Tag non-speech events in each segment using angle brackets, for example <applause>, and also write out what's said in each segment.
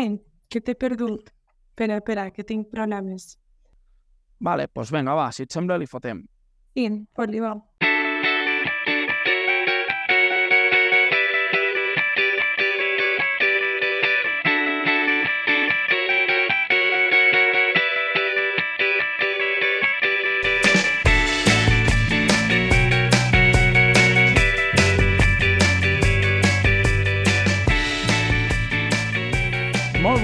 Ai, que t'he perdut. Espera, espera, que tinc problemes. Vale, doncs pues vinga, va, si et sembla, li fotem. Sí, fot-li, va.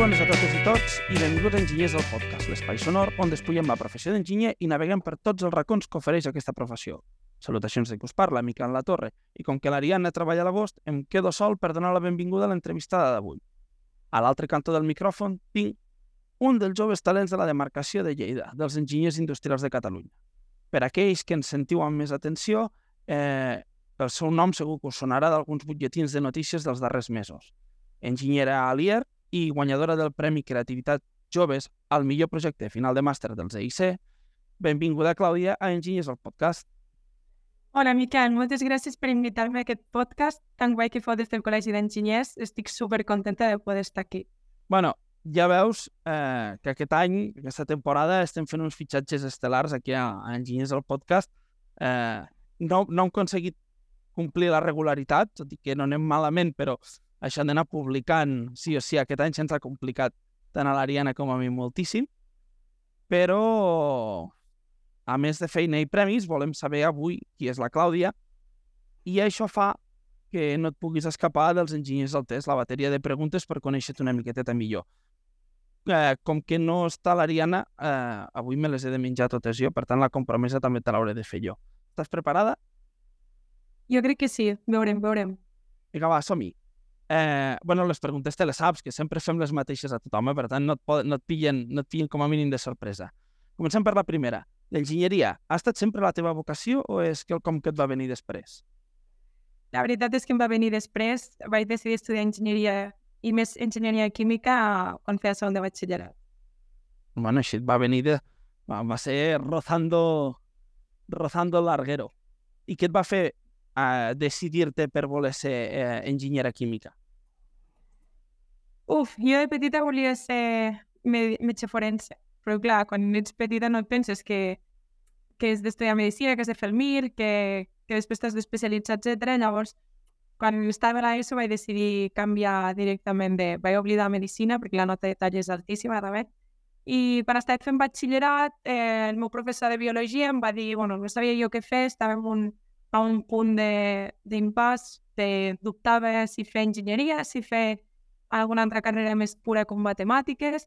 Bones a totes i tots i benvinguts a Enginyers del Podcast, l'espai sonor on despullem la professió d'enginyer i naveguem per tots els racons que ofereix aquesta professió. Salutacions de qui us parla, Miquel La Torre, i com que l'Ariadna treballa a l'agost, em quedo sol per donar la benvinguda a l'entrevistada d'avui. A l'altre cantó del micròfon tinc un dels joves talents de la demarcació de Lleida, dels enginyers industrials de Catalunya. Per aquells que ens sentiu amb més atenció, eh, el seu nom segur que us sonarà d'alguns butlletins de notícies dels darrers mesos. Enginyera Alier, i guanyadora del Premi Creativitat Joves al millor projecte final de màster dels EIC. Benvinguda, Clàudia, a Enginyers al podcast. Hola, Miquel, moltes gràcies per invitar-me a aquest podcast tan guai que fou des del Col·legi d'Enginyers. Estic super contenta de poder estar aquí. bueno, ja veus eh, que aquest any, aquesta temporada, estem fent uns fitxatges estel·lars aquí a, a Enginyers al podcast. Eh, no, no hem aconseguit complir la regularitat, tot i que no anem malament, però això d'anar publicant sí o sí aquest any se'ns ha complicat tant a l'Ariana com a mi moltíssim, però a més de feina i premis volem saber avui qui és la Clàudia i això fa que no et puguis escapar dels enginyers del test, la bateria de preguntes per conèixer-te una miqueteta millor. Eh, com que no està l'Ariana, eh, avui me les he de menjar totes jo, per tant la compromesa també te l'hauré de fer jo. Estàs preparada? Jo crec que sí, veurem, veurem. Vinga, va, som-hi. Eh, bueno, les preguntes te les saps, que sempre fem les mateixes a tothom, eh? per tant no et, poden, no, et pillen, no et pillen com a mínim de sorpresa. Comencem per la primera. L'enginyeria ha estat sempre la teva vocació o és quelcom que et va venir després? La veritat és que em va venir després. Vaig decidir estudiar enginyeria i més enginyeria química quan feia segon de batxillerat. Bueno, així et va venir de... Va, va ser rozando, rozando el larguero. I què et va fer eh, decidir-te per voler ser eh, enginyera química? Uf, jo de petita volia ser me metge forense, però clar, quan ets petita no et penses que, que has d'estudiar medicina, que has de fer el MIR, que, que després t'has d'especialitzar, etc. Llavors, quan estava a l'ESO vaig decidir canviar directament de... Vaig oblidar medicina perquè la nota de tall és altíssima també. I quan estava fent batxillerat, eh, el meu professor de biologia em va dir, bueno, no sabia jo què fer, estava en un, a un punt d'impàs, de, dubtava si fer enginyeria, si fer alguna altra carrera més pura com matemàtiques,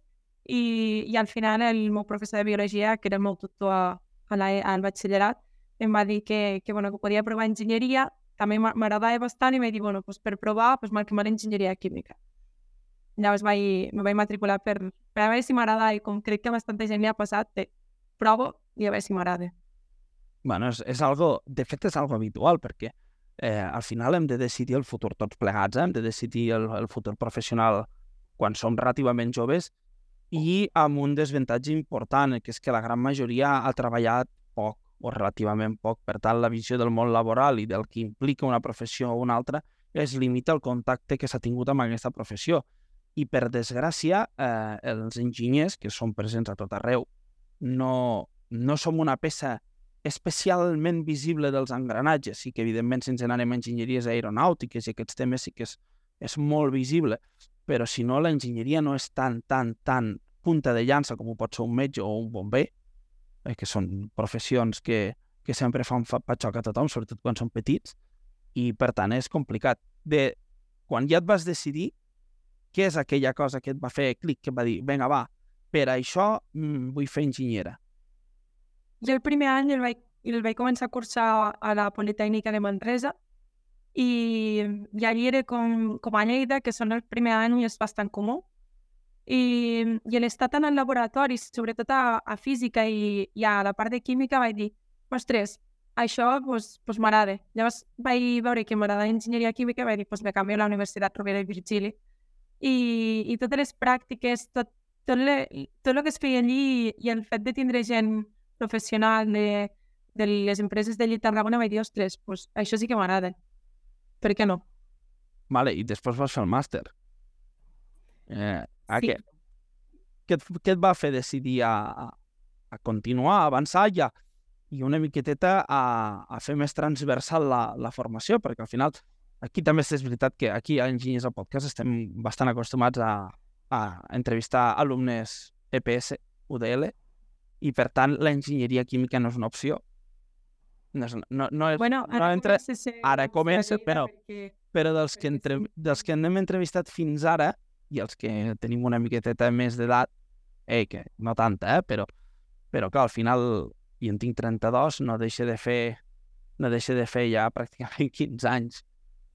i, i al final el meu professor de biologia, que era el meu tutor a, a la, al batxillerat, em va dir que, que, bueno, que podia provar enginyeria, també m'agradava bastant i vaig dir, bueno, pues per provar, pues marquem enginyeria química. Llavors vaig, me vaig matricular per, per a veure si m'agrada i com crec que bastanta gent li ha passat, te, provo i a veure si m'agrada. Bueno, és, és algo, de fet és algo habitual perquè eh, al final hem de decidir el futur tots plegats, eh? hem de decidir el, el futur professional quan som relativament joves i amb un desavantatge important, que és que la gran majoria ha treballat poc o relativament poc. Per tant, la visió del món laboral i del que implica una professió o una altra es limita al contacte que s'ha tingut amb aquesta professió. I, per desgràcia, eh, els enginyers, que són presents a tot arreu, no, no som una peça especialment visible dels engranatges. Sí que, evidentment, si ens n'anem a enginyeries aeronàutiques i aquests temes sí que és, és molt visible, però si no, l'enginyeria no és tan, tan, tan punta de llança com ho pot ser un metge o un bomber, eh, que són professions que, que sempre fan patxoc a tothom, sobretot quan són petits, i per tant és complicat. De, quan ja et vas decidir, què és aquella cosa que et va fer clic, que et va dir, vinga, va, per això mm, vull fer enginyera? Jo el primer any el vaig, el vaig començar a cursar a la Politècnica de Manresa i, i allí era com, com a Lleida, que són el primer any i és bastant comú. I, i en el laboratori, sobretot a, a física i, i a la part de química, vaig dir, ostres, això pues, pues m'agrada. Llavors vaig veure que m'agrada enginyeria química i vaig dir, pues me canvio a la Universitat Rovira i Virgili. I, i totes les pràctiques, tot, tot, le, tot el que es feia allí i el fet de tindre gent professional de, de les empreses de Llit Tarragona vaig dir, ostres, pues, això sí que m'agrada. Per què no? Vale, i després vas fer el màster. Eh, A Sí. què, què, et, què et va fer decidir a, a, continuar, a avançar i, a, i una miqueteta a, a fer més transversal la, la formació? Perquè al final, aquí també és veritat que aquí a Enginyers al Podcast estem bastant acostumats a, a entrevistar alumnes EPS, UDL, i per tant l'enginyeria química no és una opció. No, és, no, no és, Bueno, no ara entra, comença ara comença, però- perquè- però dels que, entre, dels que hem entrevistat fins ara, i els que tenim una miqueteta més d'edat, eh, que no tanta, eh, però, però clar, al final, i en tinc 32, no deixa de fer, no deixa de fer ja pràcticament <laughs> 15 anys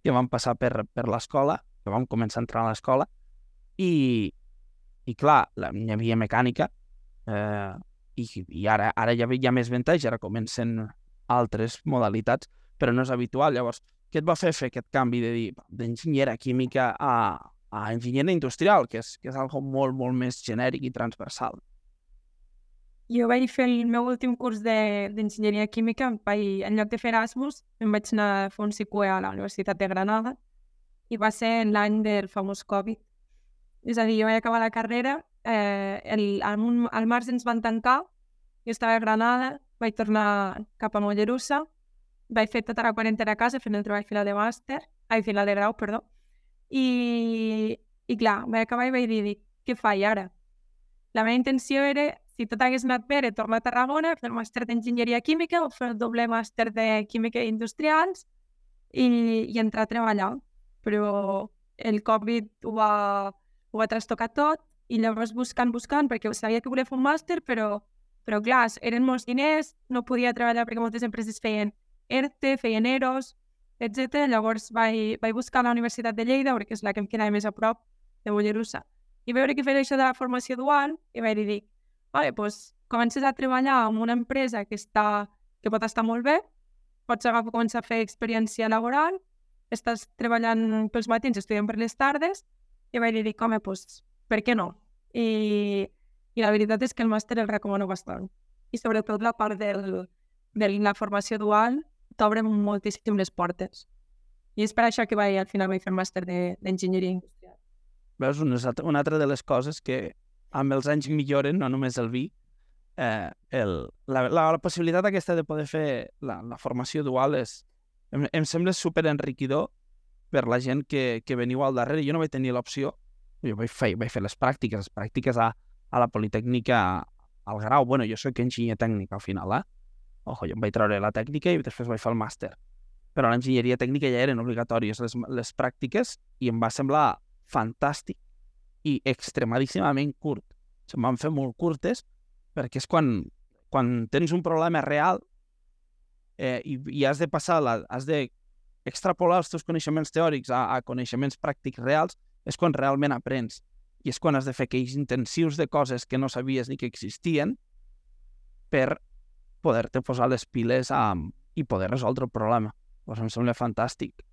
que vam passar per, per l'escola, que vam començar a entrar a l'escola, i, i clar, la, hi havia mecànica, eh, i, i ara, ara ja hi ha més ventage, ara comencen altres modalitats, però no és habitual. Llavors, què et va fer fer aquest canvi de dir d'enginyera química a, a enginyera industrial, que és, que és algo molt, molt més genèric i transversal? Jo vaig fer el meu últim curs de- d'enginyeria química, em vaig, en lloc de fer Erasmus, em vaig anar a fer un CQE a la Universitat de Granada i va ser l'any del famós Covid. És a dir, jo vaig acabar la carrera, eh, el, un- al març ens van tancar, jo estava a Granada, vaig tornar cap a Mollerussa, vaig fer tota la quarantena a casa fent el treball final de màster, ai, final de grau, perdó, i, i clar, vaig acabar i vaig dir, què faig ara? La meva intenció era, si tot hagués anat bé, tornar a Tarragona, fer el màster d'enginyeria química o fer el doble màster de química i industrials i, i entrar a treballar. Però el Covid ho va, ho va trastocar tot i llavors buscant, buscant, perquè sabia que volia fer un màster, però, però clar, eren molts diners, no podia treballar perquè moltes empreses feien ERTE, feien EROS, etc. Llavors vaig, vaig buscar la Universitat de Lleida, perquè és la que em quedava més a prop de Mollerussa, i veure que feia això de la formació dual, i vaig dir, vale, doncs comences a treballar en una empresa que, està, que pot estar molt bé, pots agafar, començar a fer experiència laboral, estàs treballant pels matins, estudiant per les tardes, i vaig dir, home, doncs, per què no? I, I la veritat és que el màster el recomano bastant. I sobretot la part del, de la formació dual t'obre moltíssim les portes. I és per això que vaig, al final vaig fer el màster de- d'enginyeria industrial. Veus, una, una altra de les coses que amb els anys milloren, no només el vi, eh, el, la, la, la possibilitat aquesta de poder fer la, la formació dual és, em, em sembla super enriquidor per la gent que, que veniu al darrere. Jo no vaig tenir l'opció, jo vaig fer, vaig fer les pràctiques, les pràctiques a, a la Politècnica al grau. Bueno, jo sóc enginyer tècnic al final, eh? Ojo, jo em vaig treure la tècnica i després vaig fer el màster. Però l'enginyeria tècnica ja eren obligatòries les, les pràctiques i em va semblar fantàstic i extremadíssimament curt. Se'n van fer molt curtes perquè és quan, quan tens un problema real eh, i, i has de passar, la, has de extrapolar els teus coneixements teòrics a, a coneixements pràctics reals, és quan realment aprens. I és quan has de fer aquells intensius de coses que no sabies ni que existien per poder-te posar les piles a, i poder resoldre el problema. Pues em sembla fantàstic.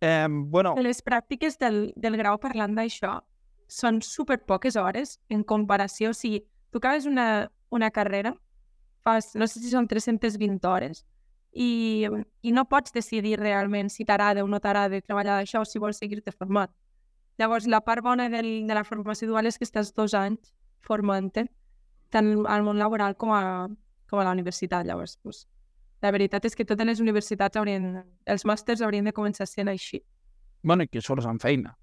Eh, bueno, Les pràctiques del, del grau parlant d'això són super poques hores en comparació. O sigui, tu acabes una, una carrera, fas, no sé si són 320 hores, i, i no pots decidir realment si t'agrada o no t'agrada treballar d'això o si vols seguir-te formant. Llavors, la part bona del, de la formació dual és que estàs dos anys formant-te, tant al món laboral com a, com a la universitat. Llavors, pues, la veritat és que totes les universitats haurien, els màsters haurien de començar sent així. bueno, i que surts amb feina.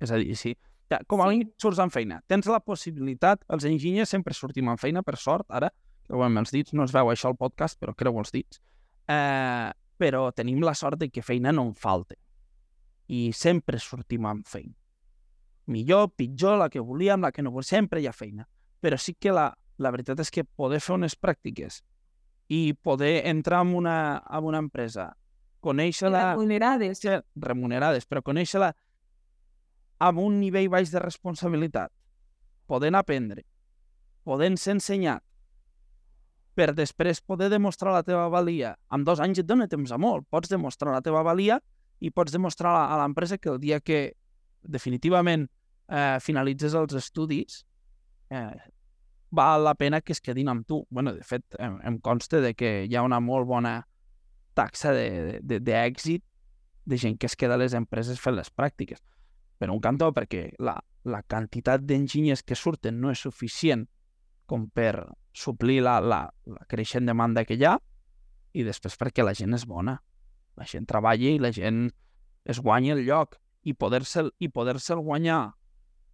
És a dir, sí, ja, com a Sí. mínim surts amb feina. Tens la possibilitat, els enginyers sempre sortim amb feina, per sort, ara, creu amb els dits, no es veu això al podcast, però creu els dits. Eh, però tenim la sort de que feina no en falta. I sempre sortim amb feina. Millor, pitjor, la que volíem, la que no volíem, sempre hi ha feina. Però sí que la, la veritat és que poder fer unes pràctiques i poder entrar en una, en una empresa, conèixer-la Vulnerades. ser remunerades, però conèixer-la amb un nivell baix de responsabilitat, podent aprendre, podent ser ensenyat, per després poder demostrar la teva valia. Amb dos anys et dona temps a molt. Pots demostrar la teva valia i pots demostrar a l'empresa que el dia que definitivament eh, finalitzes els estudis eh, val la pena que es quedin amb tu. bueno, de fet, em, em consta de que hi ha una molt bona taxa d'èxit de, de, de gent que es queda a les empreses fent les pràctiques. Per un cantó, perquè la, la quantitat d'enginyers que surten no és suficient com per suplir la, la, la creixent demanda que hi ha i després perquè la gent és bona. La gent treballa i la gent es guanya el lloc i poder-se'l i poder-se'l guanyar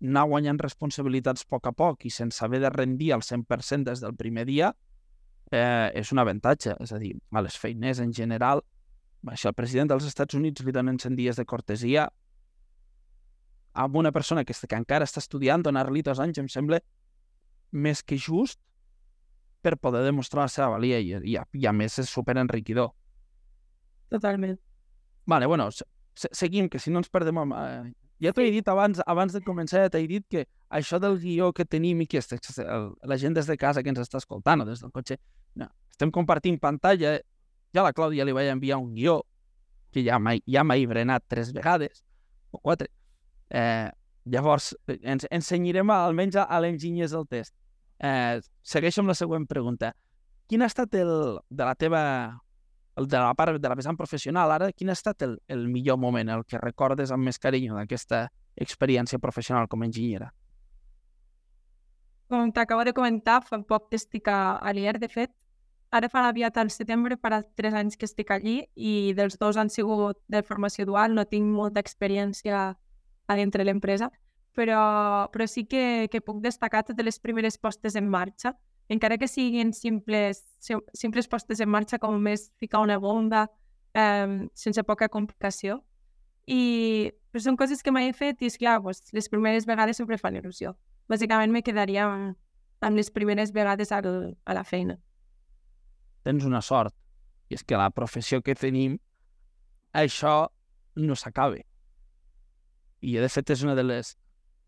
anar guanyant responsabilitats a poc a poc i sense haver de rendir al 100% des del primer dia eh, és un avantatge. És a dir, a les feines en general, si al president dels Estats Units li donen 100 dies de cortesia, amb una persona que, que encara està estudiant, donar-li dos anys em sembla més que just per poder demostrar la seva valia i, i, i a més és super enriquidor. Totalment. Vale, bueno, seguim, que si no ens perdem amb... Eh, ja t'ho he dit abans, abans de començar, t'he dit que això del guió que tenim i que la gent des de casa que ens està escoltant o des del cotxe, no, estem compartint pantalla, ja la Clàudia li vaig enviar un guió que ja m'ha ja brenat tres vegades, o quatre. Eh, llavors, ens ensenyarem almenys a, a l'enginyers el test. Eh, segueixo amb la següent pregunta. Quin ha estat el, de la teva de la part de la vessant professional, ara, quin ha estat el, el millor moment, el que recordes amb més carinyo d'aquesta experiència professional com a enginyera? Com t'acabo de comentar, fa poc que estic a, a l'IER, de fet. Ara fa aviat al setembre, farà tres anys que estic allí i dels dos han sigut de formació dual, no tinc molta experiència a dintre l'empresa, però, però sí que, que puc destacar totes les primeres postes en marxa encara que siguin simples, simples postes en marxa com més ficar una bomba eh, sense poca complicació. I però són coses que mai he fet i, esclar, pues, les primeres vegades sempre fan il·lusió. Bàsicament me quedaria amb, amb les primeres vegades al, a la feina. Tens una sort, i és que la professió que tenim, això no s'acaba. I, de fet, és una de les...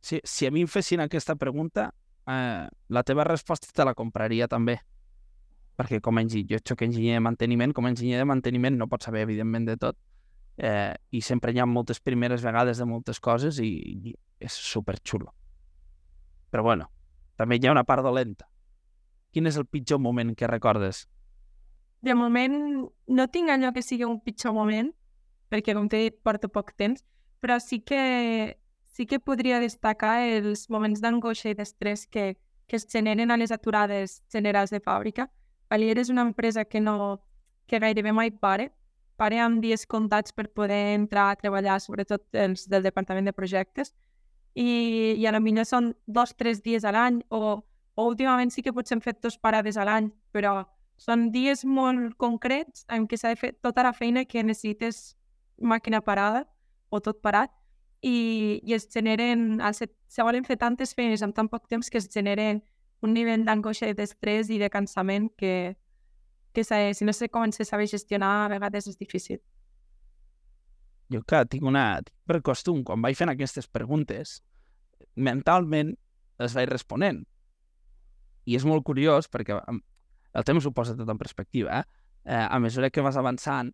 Si, si a mi em fessin aquesta pregunta, eh, la teva resposta te la compraria també. Perquè com a enginyer, jo soc enginyer de manteniment, com a enginyer de manteniment no pots saber, evidentment, de tot. Eh, I sempre hi ha moltes primeres vegades de moltes coses i, i és super xulo. Però bueno, també hi ha una part dolenta. Quin és el pitjor moment que recordes? De moment no tinc allò que sigui un pitjor moment, perquè com t'he dit porto poc temps, però sí que sí que podria destacar els moments d'angoixa i d'estrès que, que es generen a les aturades generals de fàbrica. Alier és una empresa que, no, que gairebé mai pare, pare amb dies comptats per poder entrar a treballar, sobretot els del departament de projectes, i, i a la millor són dos tres dies a l'any, o, o últimament sí que potser hem fet dos parades a l'any, però són dies molt concrets en què s'ha de fer tota la feina que necessites màquina parada o tot parat i, i es generen, se, volen fer tantes feines en tan poc temps que es generen un nivell d'angoixa i d'estrès i de cansament que, que si no sé com se sabe gestionar, a vegades és difícil. Jo que tinc una... Per costum, quan vaig fent aquestes preguntes, mentalment les vaig responent. I és molt curiós perquè el temps ho posa tot en perspectiva. Eh? Eh, a mesura que vas avançant,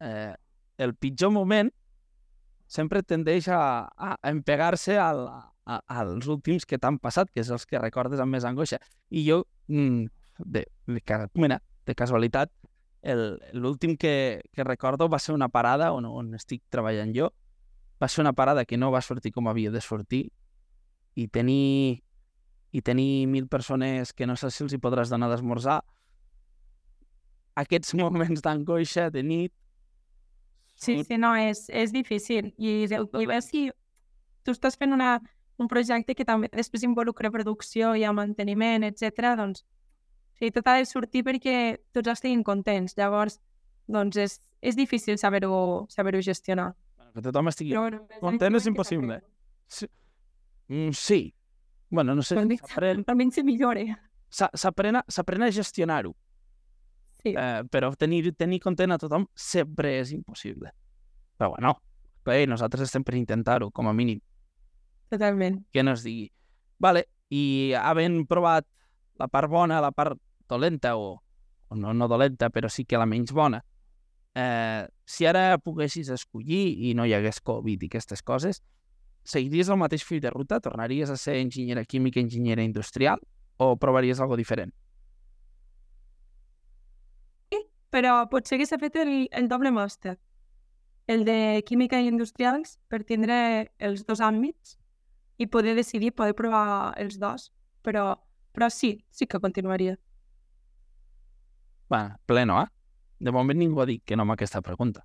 eh, el pitjor moment sempre tendeix a, a, empegar-se al, a, als últims que t'han passat, que és els que recordes amb més angoixa. I jo, mm, de, de, mira, de casualitat, l'últim que, que recordo va ser una parada on, on estic treballant jo. Va ser una parada que no va sortir com havia de sortir i tenir, i tenir mil persones que no sé si els hi podràs donar d'esmorzar. Aquests <laughs> moments d'angoixa de nit Sí, sí, no, és, és difícil. I el veus si tu estàs fent una, un projecte que també després involucra producció i manteniment, etc. doncs sí, tot ha de sortir perquè tots estiguin contents. Llavors, doncs és, és difícil saber-ho saber, gestionar. Que tothom estigui Però, bueno, content és impossible. Sí. Mm, sí. Bueno, no sé. Almenys se millora. S'aprèn a gestionar-ho. Sí. Eh, però tenir, tenir content a tothom sempre és impossible. Però bueno, bé, nosaltres estem per intentar-ho, com a mínim. Totalment. Que no es digui. Vale, i havent provat la part bona, la part dolenta, o, o no, no dolenta, però sí que la menys bona, eh, si ara poguessis escollir i no hi hagués Covid i aquestes coses, seguiries el mateix fill de ruta? Tornaries a ser enginyera química, enginyera industrial? O provaries alguna diferent? Però potser que s'ha fet el, el doble màster, el de química i industrials, per tindre els dos àmbits, i poder decidir, poder provar els dos. Però, però sí, sí que continuaria. Bueno, pleno, eh? De moment ningú ha dit que no amb aquesta pregunta.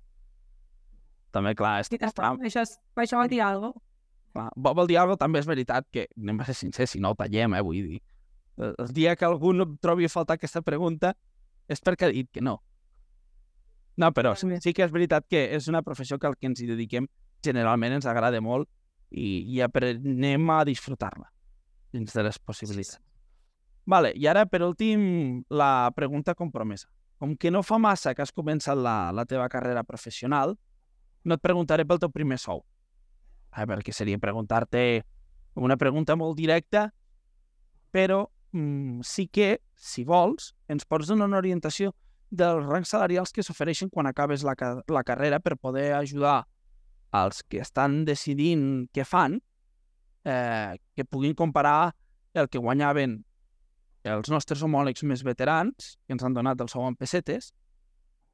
També, clar, és, Sí, està, això, és, això vol dir alguna cosa. clar, vol, dir alguna cosa, també és veritat que, anem a ser sincers, si no ho tallem, eh, vull dir. El, el dia que algú no trobi a faltar aquesta pregunta és perquè ha dit que no. No, però sí, sí que és veritat que és una professió que al que ens hi dediquem generalment ens agrada molt i, i aprenem a disfrutar-la dins de les possibilitats. Vale, i ara, per últim, la pregunta compromesa. Com que no fa massa que has començat la, la teva carrera professional, no et preguntaré pel teu primer sou. Eh, perquè seria preguntar-te una pregunta molt directa, però mm, sí que, si vols, ens pots donar una orientació dels rangs salarials que s'ofereixen quan acabes la, la carrera per poder ajudar als que estan decidint què fan, eh, que puguin comparar el que guanyaven els nostres homòlegs més veterans, que ens han donat el en pessetes,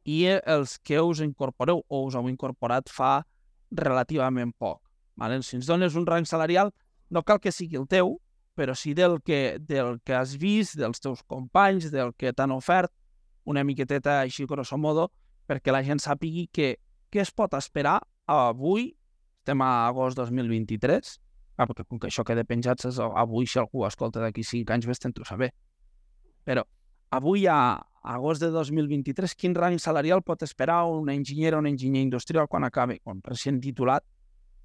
i eh, els que us incorporeu o us heu incorporat fa relativament poc. Vale? Si ens dones un rang salarial, no cal que sigui el teu, però sí del que, del que has vist, dels teus companys, del que t'han ofert, una miqueteta així grosso modo, perquè la gent sàpigui que què es pot esperar avui, estem a agost 2023, ah, perquè com que això queda penjat avui, si algú escolta d'aquí 5 anys, vés ho saber. Però avui, a agost de 2023, quin rang salarial pot esperar un enginyer o un enginyer industrial quan acabi, quan recient titulat,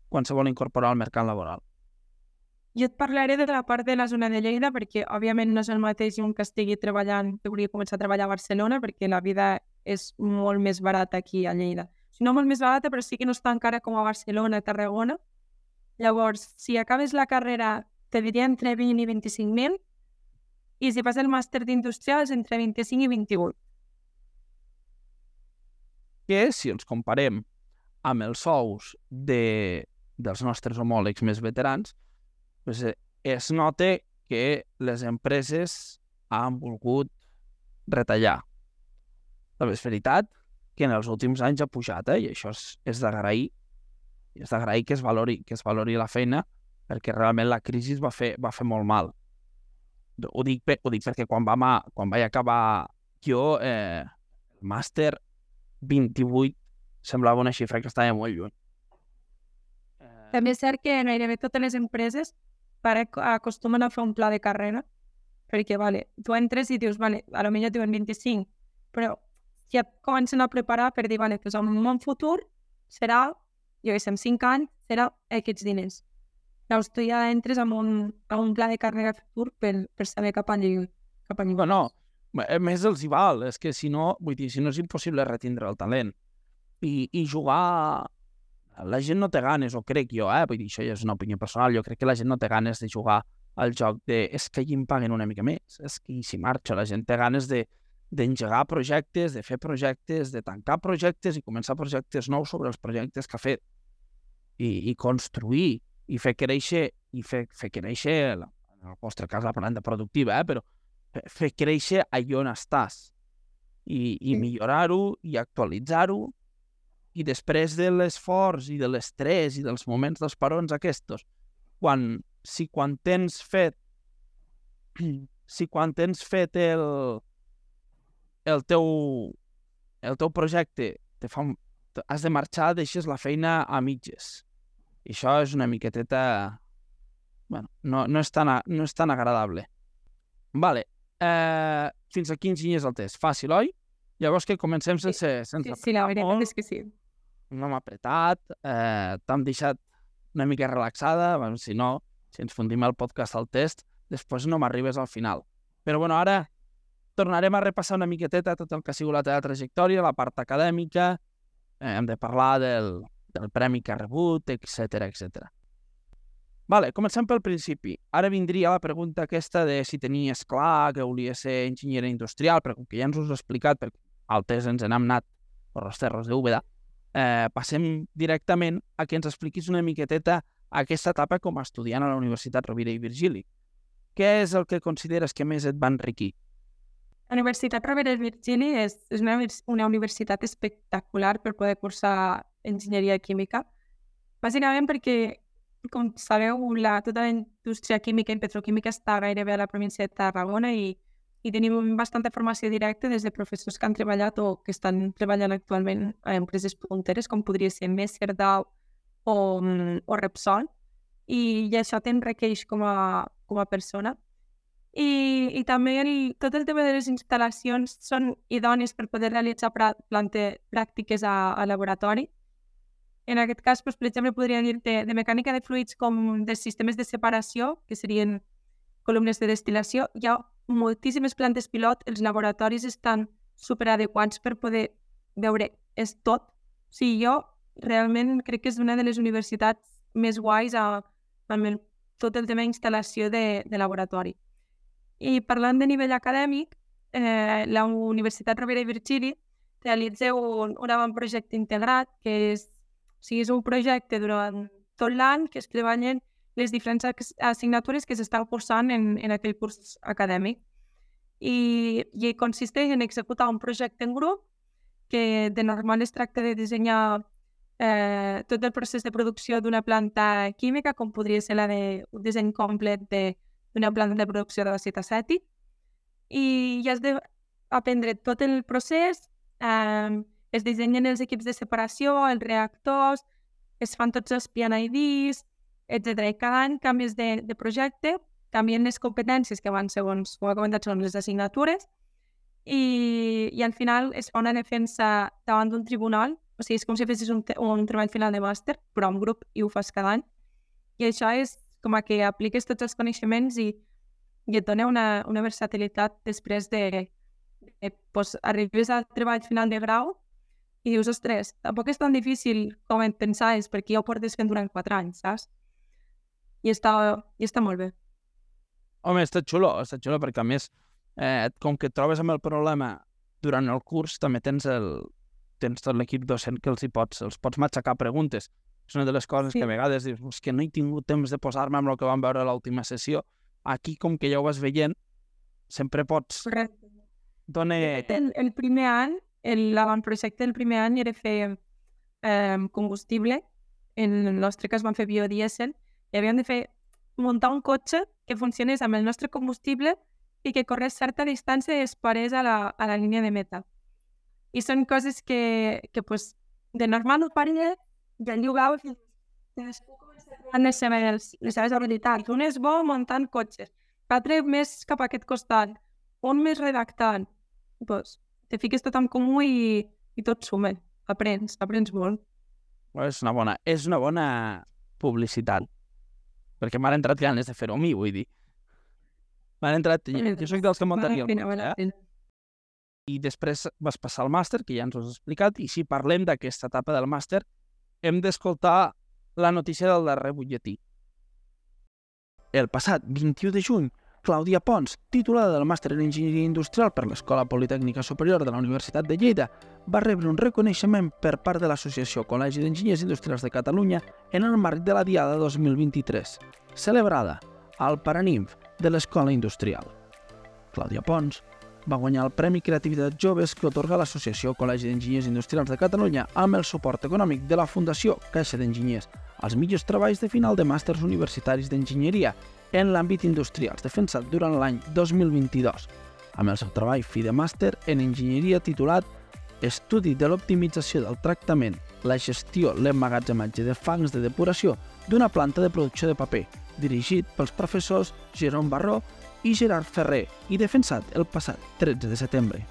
quan se vol incorporar al mercat laboral? Jo et parlaré de la part de la zona de Lleida perquè, òbviament, no és el mateix un que estigui treballant, que hauria començat a treballar a Barcelona perquè la vida és molt més barata aquí a Lleida. No molt més barata, però sí que no està encara com a Barcelona, a Tarragona. Llavors, si acabes la carrera, te diria entre 20 i 25.000 i si fas el màster d'industrials, entre 25 i 28. que si ens comparem amb els sous de, dels nostres homòlegs més veterans, pues, eh, es nota que les empreses han volgut retallar. També és veritat que en els últims anys ha pujat, eh? i això és, és d'agrair, és d'agrair que es valori, que es valori la feina, perquè realment la crisi va fer, va fer molt mal. Ho dic, ho dic perquè quan, vam a, quan vaig acabar jo eh, el màster 28 semblava una xifra que estava molt lluny. Eh, També és cert que gairebé totes les empreses pare acostumen a fer un pla de carrera, perquè, vale, tu entres i dius, vale, a lo millor diuen 25, però ja et comencen a preparar per dir, vale, doncs un bon futur serà, jo sé, en 5 anys, serà aquests diners. Llavors tu ja entres amb un, amb un pla de carrera futur per, per saber cap on cap a on No, no, a més els hi val, és que si no, vull dir, si no és impossible retindre el talent. I, i jugar... La gent no té ganes, o crec jo, eh? Vull dir, això ja és una opinió personal, jo crec que la gent no té ganes de jugar al joc de és que allí em paguen una mica més, és que si marxo, la gent té ganes de d'engegar projectes, de fer projectes, de tancar projectes i començar projectes nous sobre els projectes que ha fet. I, i construir, i fer créixer, i fer, fer créixer, la- en el vostre cas la planta productiva, eh? però fer- fer créixer allà on estàs i, i millorar-ho i actualitzar-ho i després de l'esforç i de l'estrès i dels moments dels parons aquests, quan, si quan tens fet <clears throat> si quan tens fet el, el teu el teu projecte te fa, has de marxar, deixes la feina a mitges. I això és una miqueteta... bueno, no, no, és tan, no és tan agradable. Vale. Eh, fins aquí enginyers el test. Fàcil, oi? Llavors que comencem Sí. sense, Sí, sense sí, la veritat és que sí. No m'ha apretat, eh, t'hem deixat una mica relaxada, bueno, si no, si ens fundim el podcast al test, després no m'arribes al final. Però bueno, ara tornarem a repassar una miqueteta tot el que ha sigut la teva trajectòria, la part acadèmica, eh, hem de parlar del, del premi que ha rebut, etc etc. Vale, comencem pel principi. Ara vindria la pregunta aquesta de si tenies clar que volia ser enginyer industrial, però com que ja ens ho has explicat, perquè al test ens n'hem anat per les terres de Úbeda, eh, passem directament a que ens expliquis una miqueteta aquesta etapa com a estudiant a la Universitat Rovira i Virgili. Què és el que consideres que més et va enriquir? La Universitat Rovira i Virgili és, és una, una universitat espectacular per poder cursar enginyeria química, bàsicament perquè com sabeu, la, tota la indústria química i petroquímica està gairebé a la província de Tarragona i, i tenim bastanta formació directa des de professors que han treballat o que estan treballant actualment a empreses punteres, com podria ser Messer, Dow o, o Repsol, i, i això t'enriqueix com, a, com a persona. I, i també el, tot el tema de les instal·lacions són idònies per poder realitzar plante, pràctiques a, a laboratori, en aquest cas, doncs, per exemple, podria dir-te de mecànica de fluids com de sistemes de separació, que serien columnes de destil·lació. Hi ha moltíssimes plantes pilot, els laboratoris estan superadequats per poder veure és tot. O sigui, jo realment crec que és una de les universitats més guais a, amb el, tot el tema d'instal·lació de, de laboratori. I parlant de nivell acadèmic, eh, la Universitat Rovira i Virgili realitza un, un avantprojecte integrat que és o sigui, és un projecte durant tot l'any que es treballen les diferents assignatures que s'estan cursant en, en aquell curs acadèmic. I, I consisteix en executar un projecte en grup que de normal es tracta de dissenyar eh, tot el procés de producció d'una planta química, com podria ser la de un disseny complet d'una planta de producció d'àcid acètic. I, i has d'aprendre tot el procés, eh, es dissenyen els equips de separació, els reactors, es fan tots els PNIDs, etc. I cada any canvies de, de projecte, canvien les competències que van segons, com he comentat, són les assignatures, i, i al final es fa una defensa davant d'un tribunal, o sigui, és com si fessis un, un treball final de màster, però en grup i ho fas cada any. I això és com a que apliques tots els coneixements i, i et dona una, una versatilitat després de, de pues, arribes al treball final de grau i dius, ostres, tampoc és tan difícil com et pensaves, perquè ja ho portes fent durant quatre anys, saps? I està, i està molt bé. Home, està xulo, està xulo, perquè a més, eh, com que et trobes amb el problema durant el curs, també tens el tens tot l'equip docent que els hi pots, els pots matxacar preguntes. És una de les coses sí. que a vegades dius, és que no he tingut temps de posar-me amb el que vam veure a l'última sessió. Aquí, com que ja ho vas veient, sempre pots... Correcte. Dona... El, el primer any l'avantprojecte del primer any era fer eh, combustible, en el nostre cas vam fer biodiesel, i havíem de fer muntar un cotxe que funcionés amb el nostre combustible i que corres certa distància i es parés a la, a la línia de meta. I són coses que, que pues, de normal ho faria i veus i cadascú comença les seves, les seves habilitats. Un és bo muntant cotxes, l'altre més cap a aquest costat, un més redactant. Pues, te fiques tot en comú i, i tot suma. Aprens, aprens molt. És una bona, és una bona publicitat. Perquè m'han entrat ganes de fer-ho a mi, vull dir. M'han entrat... Jo, soc dels que el cotxe, eh? I després vas passar al màster, que ja ens ho has explicat, i si parlem d'aquesta etapa del màster, hem d'escoltar la notícia del darrer butlletí. El passat 21 de juny Clàudia Pons, titulada del màster en Enginyeria Industrial per l'Escola Politècnica Superior de la Universitat de Lleida, va rebre un reconeixement per part de l'Associació Col·legi d'Enginyers Industrials de Catalunya en el marc de la Diada 2023, celebrada al Paraninf de l'Escola Industrial. Clàudia Pons va guanyar el Premi Creativitat Joves que otorga l'Associació Col·legi d'Enginyers Industrials de Catalunya amb el suport econòmic de la Fundació Caixa d'Enginyers als millors treballs de final de màsters universitaris d'enginyeria en l'àmbit industrial, defensat durant l'any 2022, amb el seu treball fi de màster en enginyeria titulat Estudi de l'optimització del tractament, la gestió, l'emmagatzematge de fangs de depuració d'una planta de producció de paper, dirigit pels professors Jerome Barró i Gerard Ferrer i defensat el passat 13 de setembre.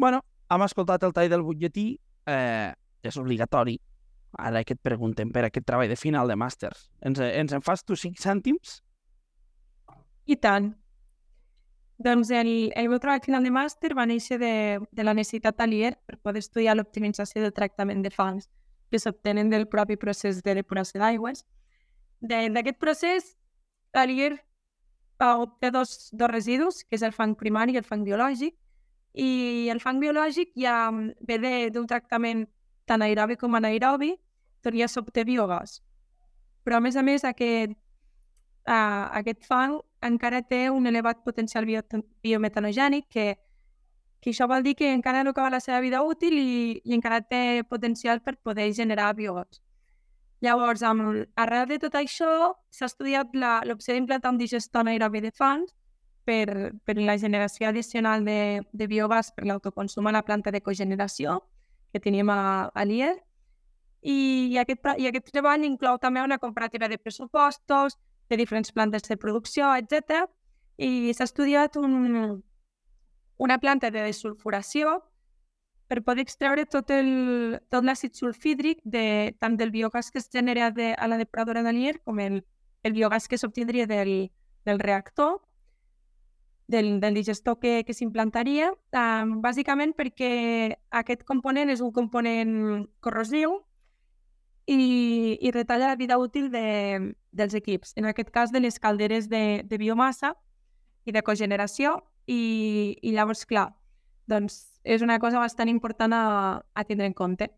Bueno, hem escoltat el tall del butlletí, eh, és obligatori Ara que et preguntem per aquest treball de final de màsters. Ens, ens en fas tu cinc cèntims? I tant. Doncs el, el meu treball final de màster va néixer de, de la necessitat d'Alier per poder estudiar l'optimització del tractament de fangs que s'obtenen del propi procés de depuració d'aigües. D'aquest procés, Alier obté dos, dos residus, que és el fang primari i el fang biològic, i el fang biològic ja ve d'un tractament tant aerobi com anaerobi, ja s'obté biogàs. Però, a més a més, aquest, uh, aquest fang encara té un elevat potencial bio biometanogènic que, que això vol dir que encara no acaba la seva vida útil i, i encara té potencial per poder generar biogàs. Llavors, amb, arrel de tot això, s'ha estudiat l'opció d'implantar un digestor anaerobi de fans per, per la generació addicional de, de biogàs per l'autoconsum a la planta de cogeneració que teníem a, a l'IER. I, i, aquest, I aquest treball inclou també una comparativa de pressupostos, de diferents plantes de producció, etc. I s'ha estudiat un, una planta de desulfuració per poder extreure tot el- tot l'àcid sulfídric de, tant del biogàs que es genera de, a la depuradora d'Alier com el, el biogàs que s'obtindria del, del reactor, del, del digestor que, que s'implantaria, um, bàsicament perquè aquest component és un component corrosiu i, i retalla la vida útil de, dels equips, en aquest cas de les calderes de, de biomassa i de cogeneració, i, i llavors, clar, doncs és una cosa bastant important a, a tindre en compte.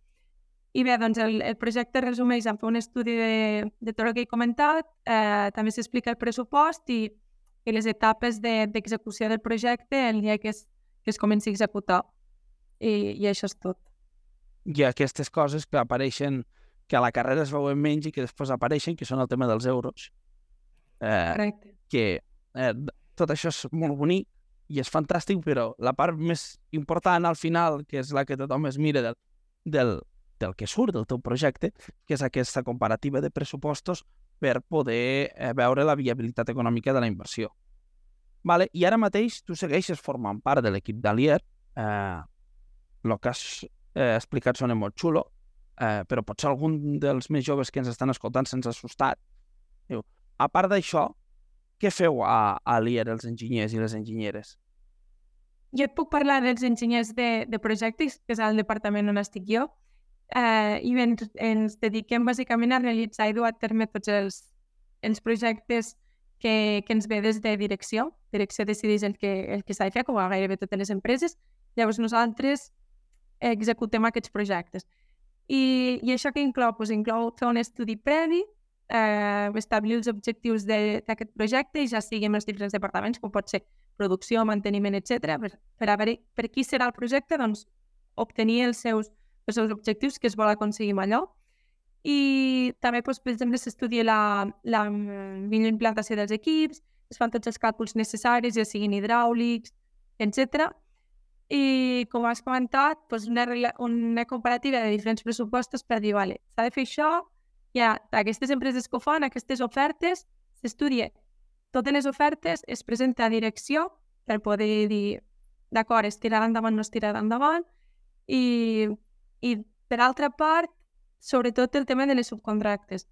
I bé, doncs el, el projecte resumeix en fer un estudi de, de tot el que he comentat, eh, també s'explica el pressupost i, i les etapes de- d'execució de, del projecte el dia que es, que es comenci a executar. I, I això és tot. I aquestes coses que apareixen, que a la carrera es veuen menys i que després apareixen, que són el tema dels euros. Eh, Correcte. que eh, tot això és molt bonic i és fantàstic, però la part més important al final, que és la que tothom es mira del, del, del que surt del teu projecte, que és aquesta comparativa de pressupostos per poder eh, veure la viabilitat econòmica de la inversió. Vale? I ara mateix tu segueixes formant part de l'equip d'Alier, eh, el que has eh, explicat sona molt xulo, eh, però potser algun dels més joves que ens estan escoltant se'ns ha assustat. Diu, a part d'això, què feu a, a l'IER, els enginyers i les enginyeres? Jo et puc parlar dels enginyers de, de projectes, que és el departament on estic jo, eh, i ens, ens dediquem bàsicament a realitzar i dur a terme tots els, els projectes que, que ens ve des de direcció. Direcció decideix el que, el que s'ha de fer, com a gairebé totes les empreses. Llavors nosaltres executem aquests projectes. I, i això que inclou? Pues inclou fer un estudi previ, eh, establir els objectius d'aquest projecte i ja sigui amb els diferents departaments, com pot ser producció, manteniment, etc. per, per a veure per qui serà el projecte, doncs obtenir els seus, els seus objectius que es vol aconseguir amb allò. I també, doncs, per exemple, s'estudia la, la millor implantació dels equips, es fan tots els càlculs necessaris, ja siguin hidràulics, etc. I, com has comentat, doncs una, una comparativa de diferents pressupostos per dir, vale, s'ha de fer això, ha aquestes empreses que ho fan, aquestes ofertes, s'estudia totes les ofertes, es presenta a direcció per poder dir, d'acord, es tirarà endavant, no es tirarà endavant, i, i per altra part, sobretot el tema de les subcontractes.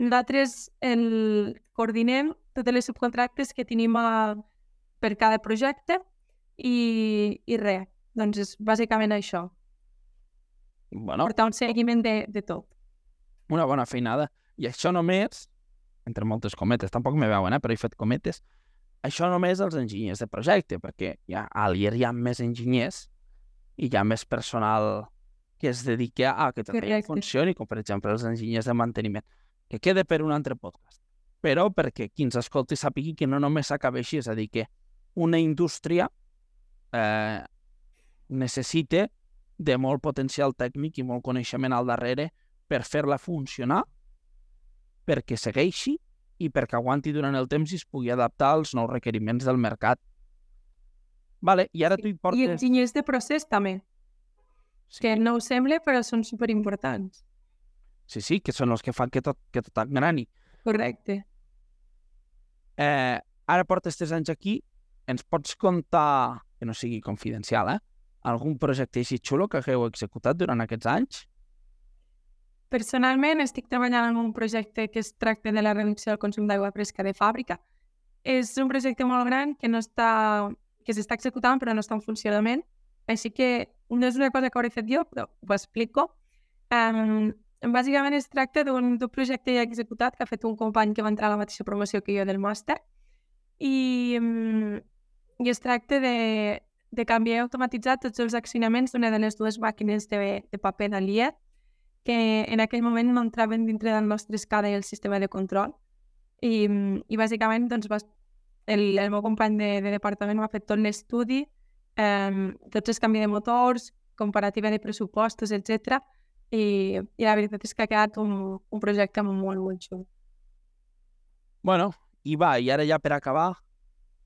Nosaltres el, coordinem totes les subcontractes que tenim a, per cada projecte i, i res, doncs és bàsicament això, Bueno, portar un seguiment de, de tot. una bona feinada. I això només, entre moltes cometes, tampoc me veuen, eh, però he fet cometes, això només els enginyers de projecte, perquè ja, a l'IER hi ha més enginyers i hi ha més personal que es dedica a que allò Correcte. funcioni, com per exemple els enginyers de manteniment, que queda per un altre podcast. Però perquè qui ens escolti sàpigui que no només s'acaba així, és a dir, que una indústria eh, necessita de molt potencial tècnic i molt coneixement al darrere per fer-la funcionar, perquè segueixi i perquè aguanti durant el temps i es pugui adaptar als nous requeriments del mercat. Vale, i ara tu hi I portes... enginyers de procés també, Sí, que no ho sembla, però són superimportants. sí, sí, que són els que fan que tot, que tot engrani. Correcte. Eh, ara portes tres anys aquí, ens pots contar, que no sigui confidencial, eh? algun projecte així xulo que hagueu executat durant aquests anys? Personalment estic treballant en un projecte que es tracta de la reducció del consum d'aigua fresca de fàbrica. És un projecte molt gran que no està que s'està executant però no està en funcionament. Així que no és una cosa que hauré fet jo, però ho explico. Um, bàsicament es tracta d'un projecte ja executat que ha fet un company que va entrar a la mateixa promoció que jo del màster i, um, i es tracta de, de canviar i automatitzar tots els accionaments d'una de les dues màquines de, de paper d'Aliet que en aquell moment no entraven dintre del nostre escala i el sistema de control. I, i bàsicament doncs, va, el, el meu company de, de departament va fer tot l'estudi, eh, tots els canvis de motors, comparativa de pressupostos, etc i, i la veritat és que ha quedat un, un projecte molt, molt xulo. Bueno, i va, i ara ja per acabar,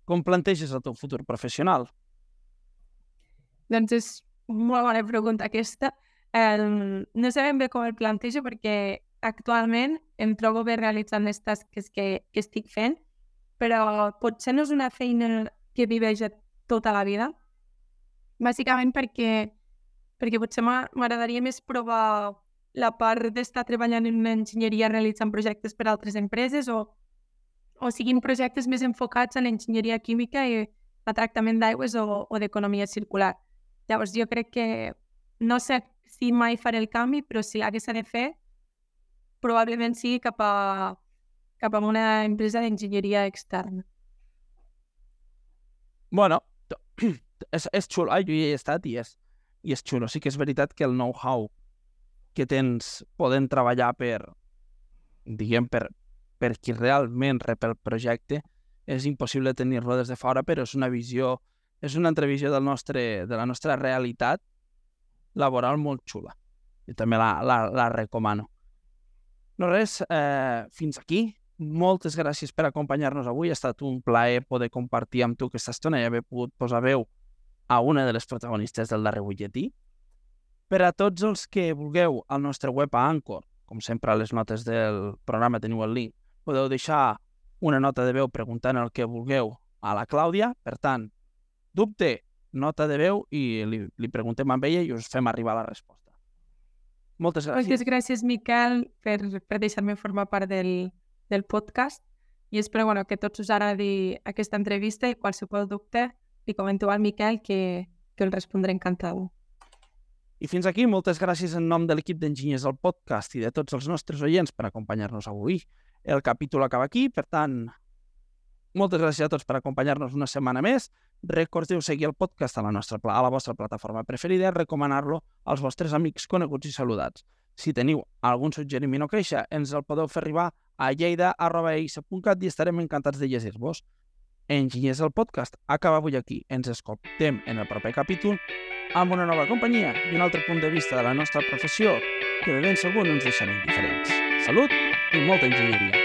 com planteges el teu futur professional? Doncs és molt bona pregunta aquesta. Eh, no sabem bé com el plantejo perquè actualment em trobo bé realitzant les tasques que, que estic fent, però potser no és una feina que viveix tota la vida, bàsicament perquè, perquè potser m'agradaria més provar la part d'estar treballant en una enginyeria realitzant projectes per a altres empreses o, o siguin projectes més enfocats en enginyeria química i el tractament d'aigües o, o d'economia circular. Llavors jo crec que no sé si mai faré el canvi, però si l'hagués de fer, probablement sigui cap a, cap a una empresa d'enginyeria externa. Bueno, <clears throat> és, és xulo. Ai, jo hi he estat i és, i és xulo. Sí que és veritat que el know-how que tens podent treballar per, diguem, per, per qui realment rep el projecte, és impossible tenir-lo des de fora, però és una visió, és una entrevisió del nostre, de la nostra realitat laboral molt xula. I també la, la, la recomano. No res, eh, fins aquí. Moltes gràcies per acompanyar-nos avui. Ha estat un plaer poder compartir amb tu aquesta estona i haver pogut posar veu a una de les protagonistes del darrer butlletí. Per a tots els que vulgueu al nostre web a Anchor, com sempre a les notes del programa teniu el link, podeu deixar una nota de veu preguntant el que vulgueu a la Clàudia. Per tant, dubte, nota de veu i li, li preguntem amb ella i us fem arribar la resposta. Moltes gràcies. Moltes gràcies, Miquel, per, per deixar-me formar part del, del podcast i espero bueno, que tots us agradi aquesta entrevista i qualsevol dubte li comenteu al Miquel que, que el respondré encantat. I fins aquí, moltes gràcies en nom de l'equip d'enginyers del podcast i de tots els nostres oients per acompanyar-nos avui. El capítol acaba aquí, per tant, moltes gràcies a tots per acompanyar-nos una setmana més. Recordeu seguir el podcast a la, nostra, a la vostra plataforma preferida i recomanar-lo als vostres amics coneguts i saludats. Si teniu algun suggeriment o queixa, ens el podeu fer arribar a lleida.eisa.cat i estarem encantats de llegir-vos. Enginyers el podcast acaba avui aquí. Ens escoltem en el proper capítol amb una nova companyia i un altre punt de vista de la nostra professió que de ben segur no ens deixarà indiferents. Salut i molta enginyeria.